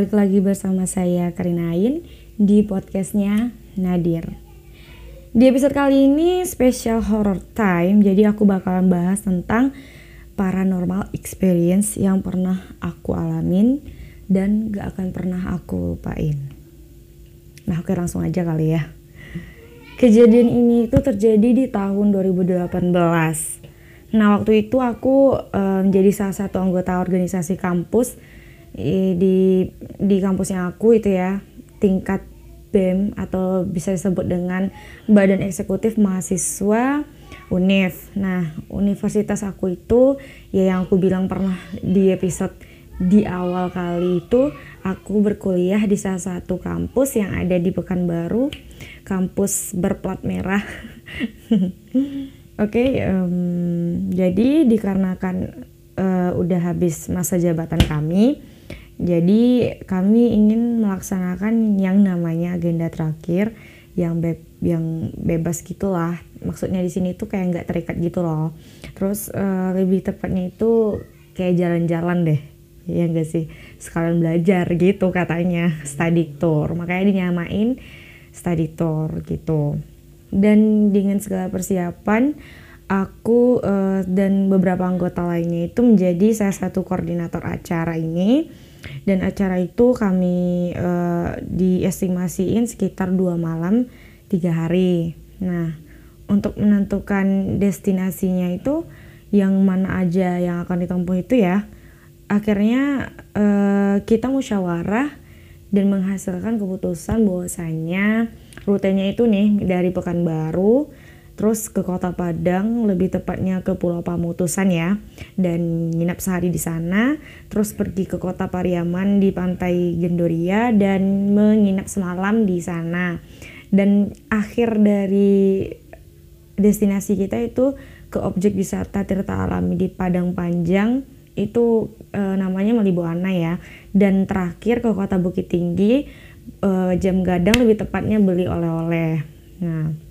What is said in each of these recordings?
balik lagi bersama saya Karinain di podcastnya Nadir. Di episode kali ini special horror time, jadi aku bakalan bahas tentang paranormal experience yang pernah aku alamin dan gak akan pernah aku lupain. Nah oke langsung aja kali ya. Kejadian ini itu terjadi di tahun 2018. Nah waktu itu aku um, jadi salah satu anggota organisasi kampus di di kampusnya aku itu ya tingkat BEM atau bisa disebut dengan Badan Eksekutif Mahasiswa UNIF. Nah, universitas aku itu ya yang aku bilang pernah di episode di awal kali itu aku berkuliah di salah satu kampus yang ada di Pekanbaru, kampus berplat merah. Oke, okay, um, jadi dikarenakan uh, udah habis masa jabatan kami, jadi kami ingin melaksanakan yang namanya agenda terakhir yang be yang bebas gitulah. Maksudnya di sini tuh kayak nggak terikat gitu loh. Terus uh, lebih tepatnya itu kayak jalan-jalan deh. Ya enggak sih? Sekalian belajar gitu katanya study tour. Makanya dinyamain study tour gitu. Dan dengan segala persiapan aku uh, dan beberapa anggota lainnya itu menjadi salah satu koordinator acara ini dan acara itu kami uh, diestimasiin sekitar dua malam tiga hari. Nah untuk menentukan destinasinya itu yang mana aja yang akan ditempuh itu ya akhirnya uh, kita musyawarah dan menghasilkan keputusan bahwasanya rutenya itu nih dari Pekanbaru terus ke Kota Padang, lebih tepatnya ke Pulau Pamutusan ya, dan nginap sehari di sana, terus pergi ke Kota Pariaman di Pantai Gendoria dan menginap semalam di sana. Dan akhir dari destinasi kita itu ke objek wisata Tirta Alami di Padang Panjang itu e, namanya Malibuana ya. Dan terakhir ke Kota Bukit Tinggi e, jam gadang lebih tepatnya beli oleh-oleh. Nah,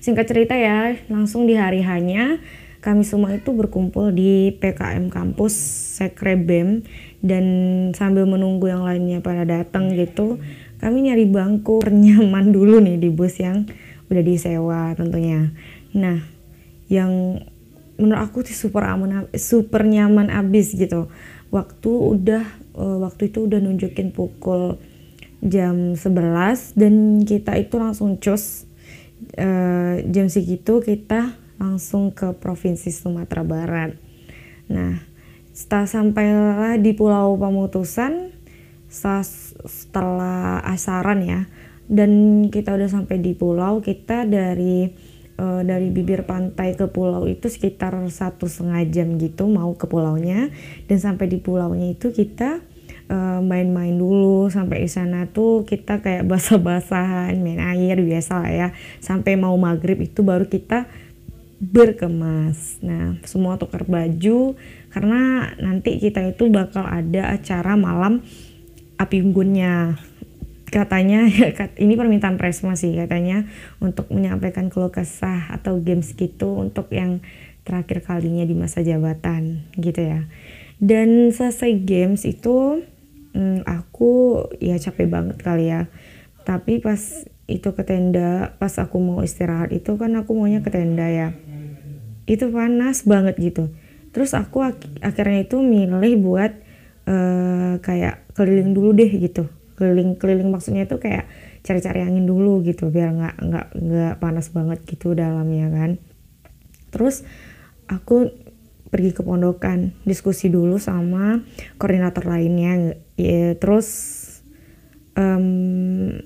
Singkat cerita ya, langsung di hari hanya kami semua itu berkumpul di PKM kampus Sekre BEM dan sambil menunggu yang lainnya pada datang gitu, kami nyari bangku nyaman dulu nih di bus yang udah disewa tentunya. Nah, yang menurut aku sih super aman super nyaman abis gitu. Waktu udah uh, waktu itu udah nunjukin pukul jam 11 dan kita itu langsung cus uh, jam segitu kita langsung ke provinsi Sumatera Barat. Nah, setelah sampailah di Pulau Pamutusan, setelah, setelah asaran ya, dan kita udah sampai di pulau, kita dari uh, dari bibir pantai ke pulau itu sekitar satu setengah jam gitu mau ke pulaunya, dan sampai di pulaunya itu kita Eh, main-main uh, dulu. Sampai di sana tuh kita kayak basah-basahan main air biasa lah ya. Sampai mau maghrib itu baru kita berkemas. Nah semua tukar baju karena nanti kita itu bakal ada acara malam api unggunnya. Katanya ini permintaan Presma sih katanya untuk menyampaikan keluh kesah atau games gitu untuk yang terakhir kalinya di masa jabatan gitu ya. Dan selesai games itu hmm, aku ya capek banget kali ya. Tapi pas itu ke tenda pas aku mau istirahat itu kan aku maunya ke tenda ya. Itu panas banget gitu. Terus aku ak akhirnya itu milih buat uh, kayak keliling dulu deh gitu. Keliling keliling maksudnya itu kayak cari-cari angin dulu gitu biar nggak nggak nggak panas banget gitu dalamnya kan. Terus aku pergi ke pondokan diskusi dulu sama koordinator lainnya ya terus um,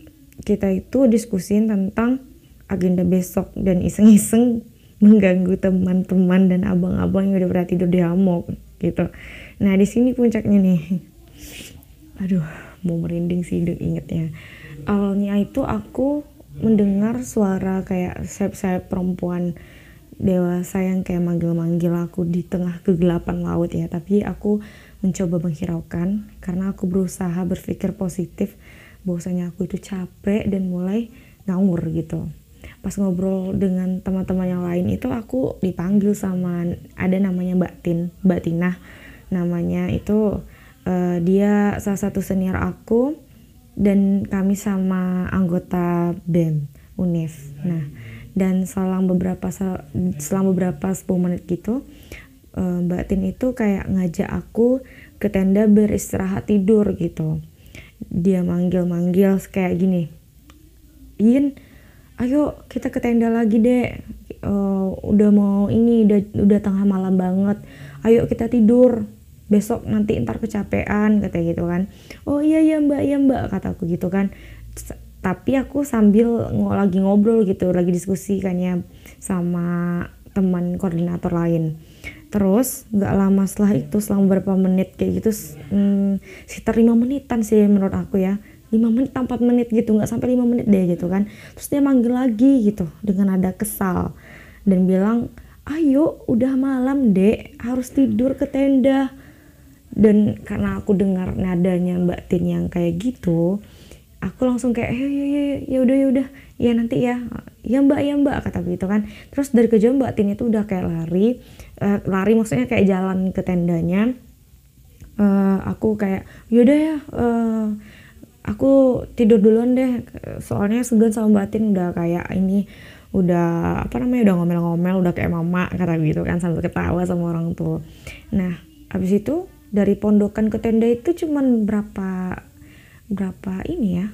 kita itu diskusin tentang agenda besok dan iseng-iseng mengganggu teman-teman dan abang-abang yang udah pernah tidur di hammock gitu. Nah di sini puncaknya nih. Aduh mau merinding sih ingetnya. Awalnya itu aku mendengar suara kayak sayap-sayap perempuan dewasa yang kayak manggil-manggil aku di tengah kegelapan laut ya. Tapi aku mencoba menghiraukan karena aku berusaha berpikir positif bahwasanya aku itu capek dan mulai ngawur gitu pas ngobrol dengan teman-teman yang lain itu aku dipanggil sama ada namanya Mbak Tin Mbak Tina namanya itu uh, dia salah satu senior aku dan kami sama anggota BEM UNIF. Nah, dan selang beberapa selang beberapa 10 menit gitu uh, Mbak Tin itu kayak ngajak aku ke tenda beristirahat tidur gitu. Dia manggil-manggil kayak gini. Yin, ayo kita ke tenda lagi deh. Uh, udah mau ini udah udah tengah malam banget. Ayo kita tidur besok nanti ntar kecapean kata gitu kan oh iya iya mbak iya mbak kataku gitu kan tapi aku sambil lagi ngobrol gitu lagi diskusi kan ya sama teman koordinator lain terus nggak lama setelah itu selama beberapa menit kayak gitu hmm, sekitar lima menitan sih menurut aku ya. Lima menit empat menit gitu nggak sampai lima menit deh gitu kan. Terus dia manggil lagi gitu dengan ada kesal. Dan bilang ayo udah malam dek. Harus tidur ke tenda. Dan karena aku dengar nadanya Mbak Tin yang kayak gitu aku langsung kayak ya ya ya ya udah ya udah. Ya nanti ya. Ya Mbak ya Mbak kata gitu kan. Terus dari kejauhan Mbak Tin itu udah kayak lari uh, lari maksudnya kayak jalan ke tendanya. Uh, aku kayak yaudah ya uh, aku tidur duluan deh. Soalnya segan sama Mbak Tin udah kayak ini udah apa namanya udah ngomel-ngomel udah kayak mama kata gitu kan sambil ketawa sama orang tua. Nah habis itu dari pondokan ke tenda itu cuman berapa berapa ini ya?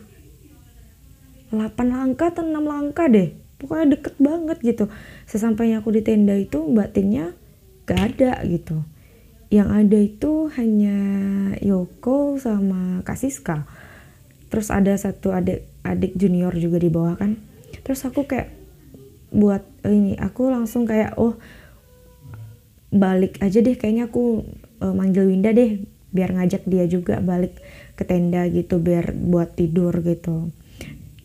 8 langkah atau 6 langkah deh. Pokoknya deket banget gitu. Sesampainya aku di tenda itu batinnya gak ada gitu. Yang ada itu hanya Yoko sama Kak Siska. Terus ada satu adik adik junior juga di bawah kan. Terus aku kayak buat ini aku langsung kayak oh balik aja deh kayaknya aku uh, manggil Winda deh biar ngajak dia juga balik ke tenda gitu biar buat tidur gitu.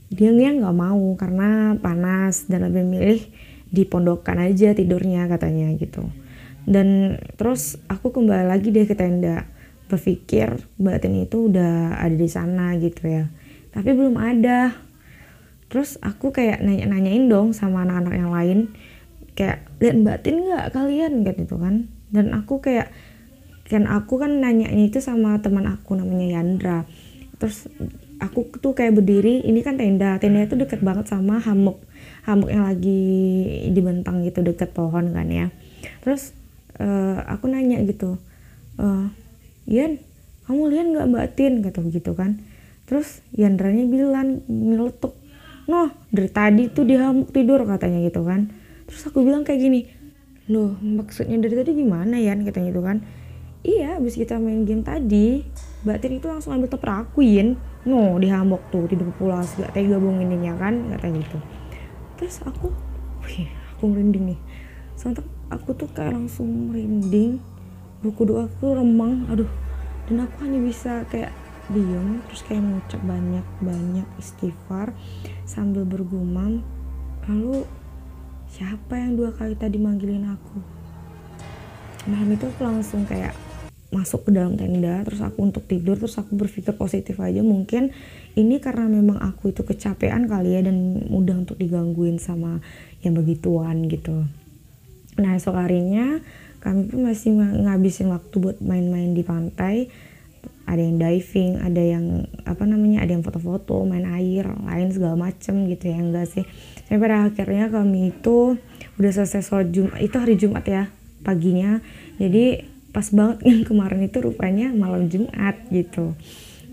Dia nggak mau karena panas dan lebih milih di pondokan aja tidurnya katanya gitu dan terus aku kembali lagi deh ke tenda. Berpikir Mbak Tin itu udah ada di sana gitu ya. Tapi belum ada. Terus aku kayak nanya-nanyain dong sama anak-anak yang lain. Kayak lihat Mbak Tin nggak kalian? Gitu kan. Dan aku kayak kan aku kan nanya itu sama teman aku namanya Yandra. Terus aku tuh kayak berdiri ini kan tenda. Tenda itu deket banget sama hamuk. Hamuk yang lagi dibentang gitu deket pohon kan ya. Terus uh, aku nanya gitu uh, Yan kamu lihat nggak Mbak Tin? Kata begitu kan. Terus Yandranya bilang nyeletuk noh dari tadi tuh di hamuk tidur katanya gitu kan. Terus aku bilang kayak gini loh maksudnya dari tadi gimana Yan katanya gitu kan. Iya abis kita main game tadi batin itu langsung ambil toprak akuin no di hamok tuh tidur pulas gak tega ininya kan kata gitu. Terus aku wih aku merinding nih. Sontak aku tuh kayak langsung merinding. Buku doa aku remang aduh. Dan aku hanya bisa kayak diem terus kayak mengucap banyak banyak istighfar sambil bergumam. Lalu siapa yang dua kali tadi manggilin aku? Malam itu aku langsung kayak masuk ke dalam tenda terus aku untuk tidur terus aku berpikir positif aja. Mungkin ini karena memang aku itu kecapean kali ya dan mudah untuk digangguin sama yang begituan gitu nah esok harinya kami pun masih ngabisin waktu buat main-main di pantai. Ada yang diving ada yang apa namanya ada yang foto-foto main air lain segala macem gitu ya enggak sih. Sampai pada akhirnya kami itu udah selesai sholat Jumat itu hari Jumat ya paginya. Jadi pas banget yang kemarin itu rupanya malam Jumat gitu.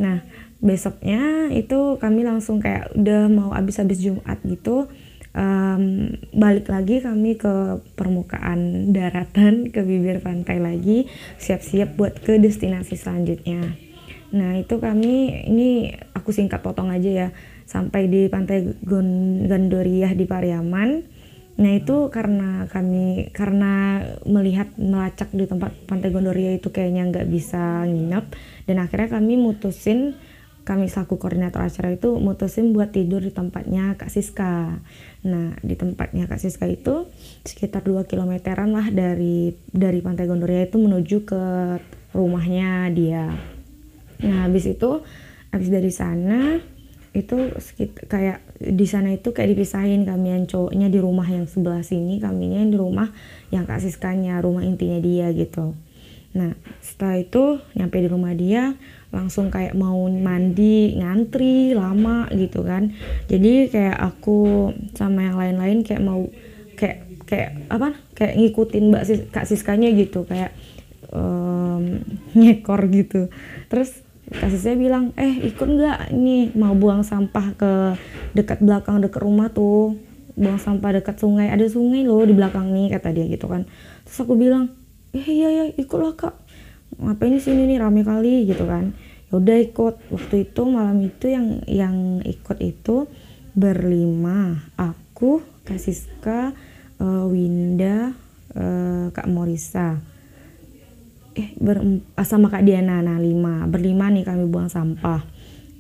Nah besoknya itu kami langsung kayak udah mau habis-habis Jumat gitu um, balik lagi kami ke permukaan daratan ke bibir pantai lagi siap-siap buat ke destinasi selanjutnya. Nah itu kami ini aku singkat potong aja ya sampai di pantai Gondoriah di Pariaman. Nah itu karena kami karena melihat melacak di tempat Pantai Gondoria itu kayaknya nggak bisa nginep dan akhirnya kami mutusin kami selaku koordinator acara itu mutusin buat tidur di tempatnya Kak Siska. Nah di tempatnya Kak Siska itu sekitar 2 kilometeran lah dari dari Pantai Gondoria itu menuju ke rumahnya dia. Nah habis itu habis dari sana itu kayak di sana itu kayak dipisahin kami yang cowoknya di rumah yang sebelah sini kaminya yang di rumah yang kak Siskanya rumah intinya dia gitu nah setelah itu nyampe di rumah dia langsung kayak mau mandi ngantri lama gitu kan. Jadi kayak aku sama yang lain-lain kayak mau kayak kayak apa kayak ngikutin mbak Sis, kak Siskanya gitu kayak um, nyekor gitu. Terus kak Siska bilang eh ikut nggak ini? Mau buang sampah ke dekat belakang dekat rumah tuh. Buang sampah dekat sungai. Ada sungai loh di belakang nih kata dia gitu kan. Terus aku bilang eh iya ya ikutlah kak ngapain di sini nih rame kali gitu kan. Ya udah ikut. Waktu itu malam itu yang yang ikut itu berlima. Aku Kasiska uh, Winda uh, Kak Morisa. Eh ber, sama Kak Diana. Nah lima. Berlima nih kami buang sampah.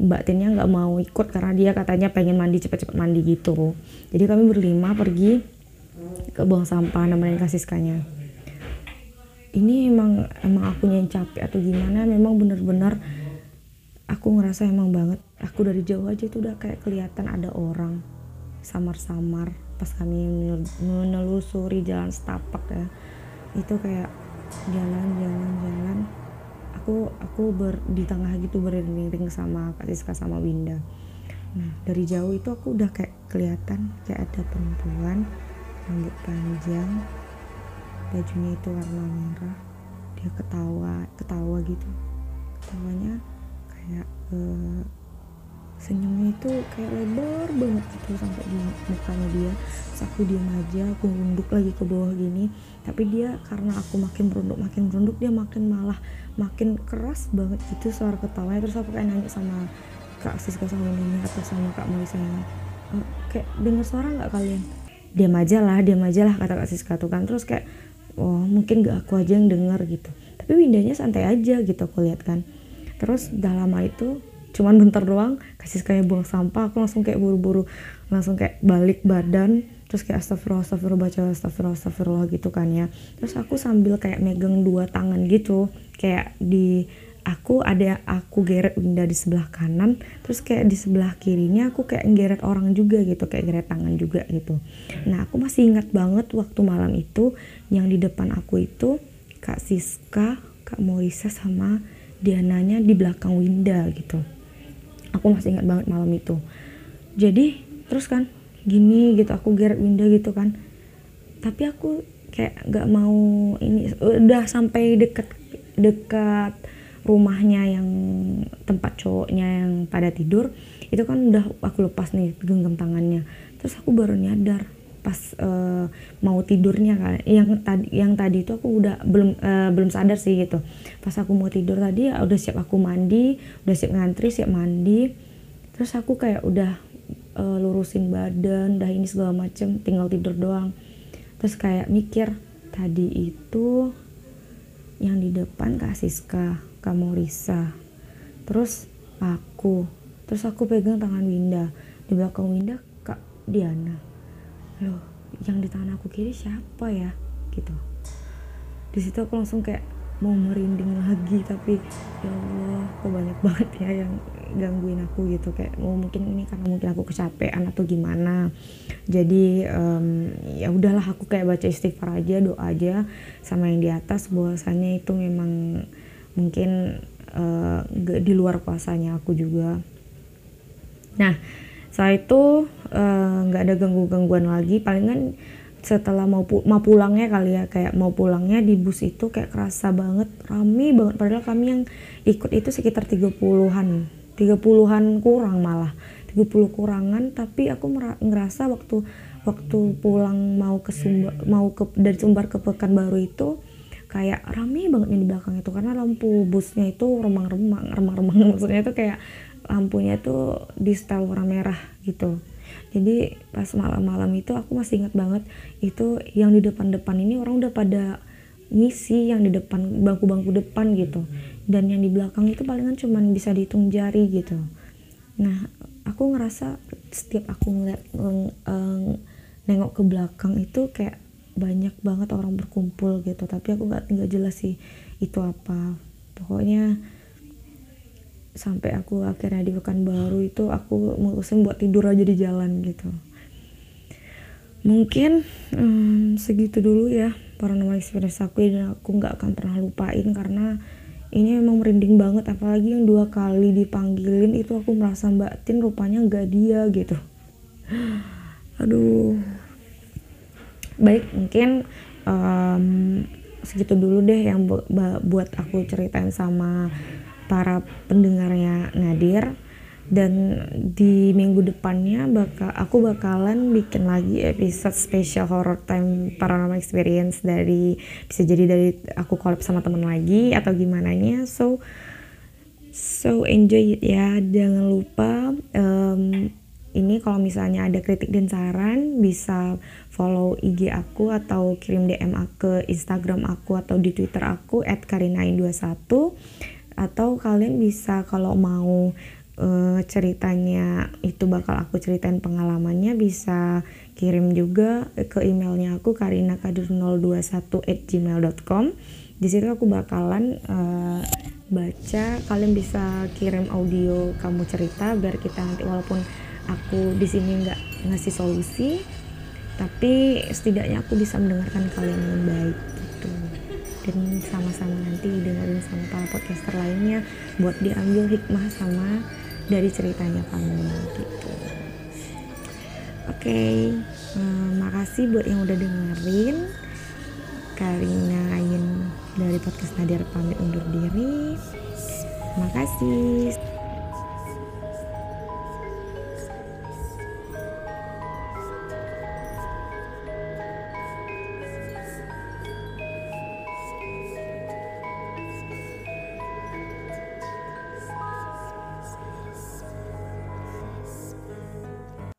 Mbak Tinnya nggak mau ikut karena dia katanya pengen mandi cepet-cepet mandi gitu. Jadi kami berlima pergi ke buang sampah nemenin kasiskanya ini emang emang aku yang capek atau gimana memang bener-bener aku ngerasa emang banget. Aku dari jauh aja tuh udah kayak kelihatan ada orang samar-samar pas kami menelusuri jalan setapak ya. Itu kayak jalan jalan jalan. Aku aku ber, di tengah gitu beriring sama Kak Siska sama Winda. Nah dari jauh itu aku udah kayak kelihatan kayak ada perempuan rambut panjang bajunya itu warna merah dia ketawa ketawa gitu. Ketawanya kayak uh, senyumnya itu kayak lebar banget gitu sampai di mukanya dia. Terus aku diam aja aku nunduk lagi ke bawah gini. Tapi dia karena aku makin merunduk makin merunduk dia makin malah makin keras banget gitu suara ketawanya. Terus aku kayak nanya sama kak Siska sama ini atau sama kak Melisa e, kayak dengar suara nggak kalian? Diam aja lah diam aja lah kata kak Siska tuh kan. Terus kayak oh mungkin gak aku aja yang dengar gitu. Tapi windanya santai aja gitu aku lihat kan. Terus udah lama itu cuman bentar doang kasih kayak buang sampah aku langsung kayak buru-buru langsung kayak balik badan terus kayak astagfirullah astagfirullah baca astagfirullah astagfirullah gitu kan ya. Terus aku sambil kayak megang dua tangan gitu kayak di aku ada aku geret Winda di sebelah kanan terus kayak di sebelah kirinya aku kayak geret orang juga gitu kayak geret tangan juga gitu. Nah aku masih ingat banget waktu malam itu yang di depan aku itu Kak Siska Kak Morisa sama Diananya di belakang Winda gitu. Aku masih ingat banget malam itu. Jadi terus kan gini gitu aku geret Winda gitu kan. Tapi aku kayak nggak mau ini udah sampai deket dekat rumahnya yang tempat cowoknya yang pada tidur itu kan udah aku lepas nih genggam tangannya. Terus aku baru nyadar pas uh, mau tidurnya kan. Yang tadi yang tadi itu aku udah belum uh, belum sadar sih gitu. Pas aku mau tidur tadi ya udah siap aku mandi udah siap ngantri siap mandi. Terus aku kayak udah uh, lurusin badan udah ini segala macem tinggal tidur doang. Terus kayak mikir tadi itu yang di depan Kak Siska Kak Morisa terus aku terus aku pegang tangan Winda. Di belakang Winda Kak Diana. Loh yang di tangan aku kiri siapa ya? Gitu. Di situ aku langsung kayak mau merinding lagi tapi ya Allah kok banyak banget ya yang gangguin aku gitu. Kayak mau oh, mungkin ini karena mungkin aku kecapean atau gimana. Jadi um, ya udahlah aku kayak baca istighfar aja doa aja sama yang di atas. Bahwasanya itu memang mungkin uh, di luar kuasanya aku juga. Nah setelah itu eh, nggak uh, ada ganggu gangguan lagi. Palingan setelah mau pu mau pulangnya kali ya kayak mau pulangnya di bus itu kayak kerasa banget rame banget. Padahal kami yang ikut itu sekitar 30-an 30-an kurang malah 30 kurangan. Tapi aku ngerasa waktu waktu pulang mau ke Sumbar mau ke dari Sumbar ke Pekanbaru itu kayak rame banget nih di belakang itu karena lampu busnya itu remang-remang remang-remang. Maksudnya itu kayak lampunya itu di style warna merah gitu. Jadi pas malam-malam itu aku masih ingat banget itu yang di depan-depan ini orang udah pada ngisi yang di depan bangku-bangku depan gitu. Dan yang di belakang itu palingan cuman bisa dihitung jari gitu. Nah aku ngerasa setiap aku ngeliat ng nengok ke belakang itu kayak banyak banget orang berkumpul gitu tapi aku nggak nggak jelas sih itu apa. Pokoknya sampai aku akhirnya di baru itu aku mutusin buat tidur aja di jalan gitu. Mungkin um, segitu dulu ya paranormal experience aku dan aku nggak akan pernah lupain karena ini emang merinding banget. Apalagi yang dua kali dipanggilin itu aku merasa mbak Tin rupanya nggak dia gitu. Aduh baik mungkin um, segitu dulu deh yang bu buat aku ceritain sama para pendengarnya Nadir. Dan di minggu depannya bakal aku bakalan bikin lagi episode special horror time paranormal experience dari bisa jadi dari aku collab sama temen lagi atau gimana nya so so enjoy it ya. Jangan lupa um, ini kalau misalnya ada kritik dan saran bisa follow IG aku atau kirim DM ke Instagram aku atau di Twitter aku @karinain21 atau kalian bisa kalau mau uh, ceritanya itu bakal aku ceritain pengalamannya bisa kirim juga ke emailnya aku karinakadir021 at gmail.com di situ aku bakalan uh, baca kalian bisa kirim audio kamu cerita biar kita nanti walaupun aku di sini nggak ngasih solusi tapi setidaknya aku bisa mendengarkan kalian dengan baik gitu. Dan sama-sama nanti dengerin sama para podcaster lainnya buat diambil hikmah sama dari ceritanya kamu gitu. Oke okay. Hmm, makasih buat yang udah dengerin. Karina Ayin dari podcast Nadir pamit undur diri. Makasih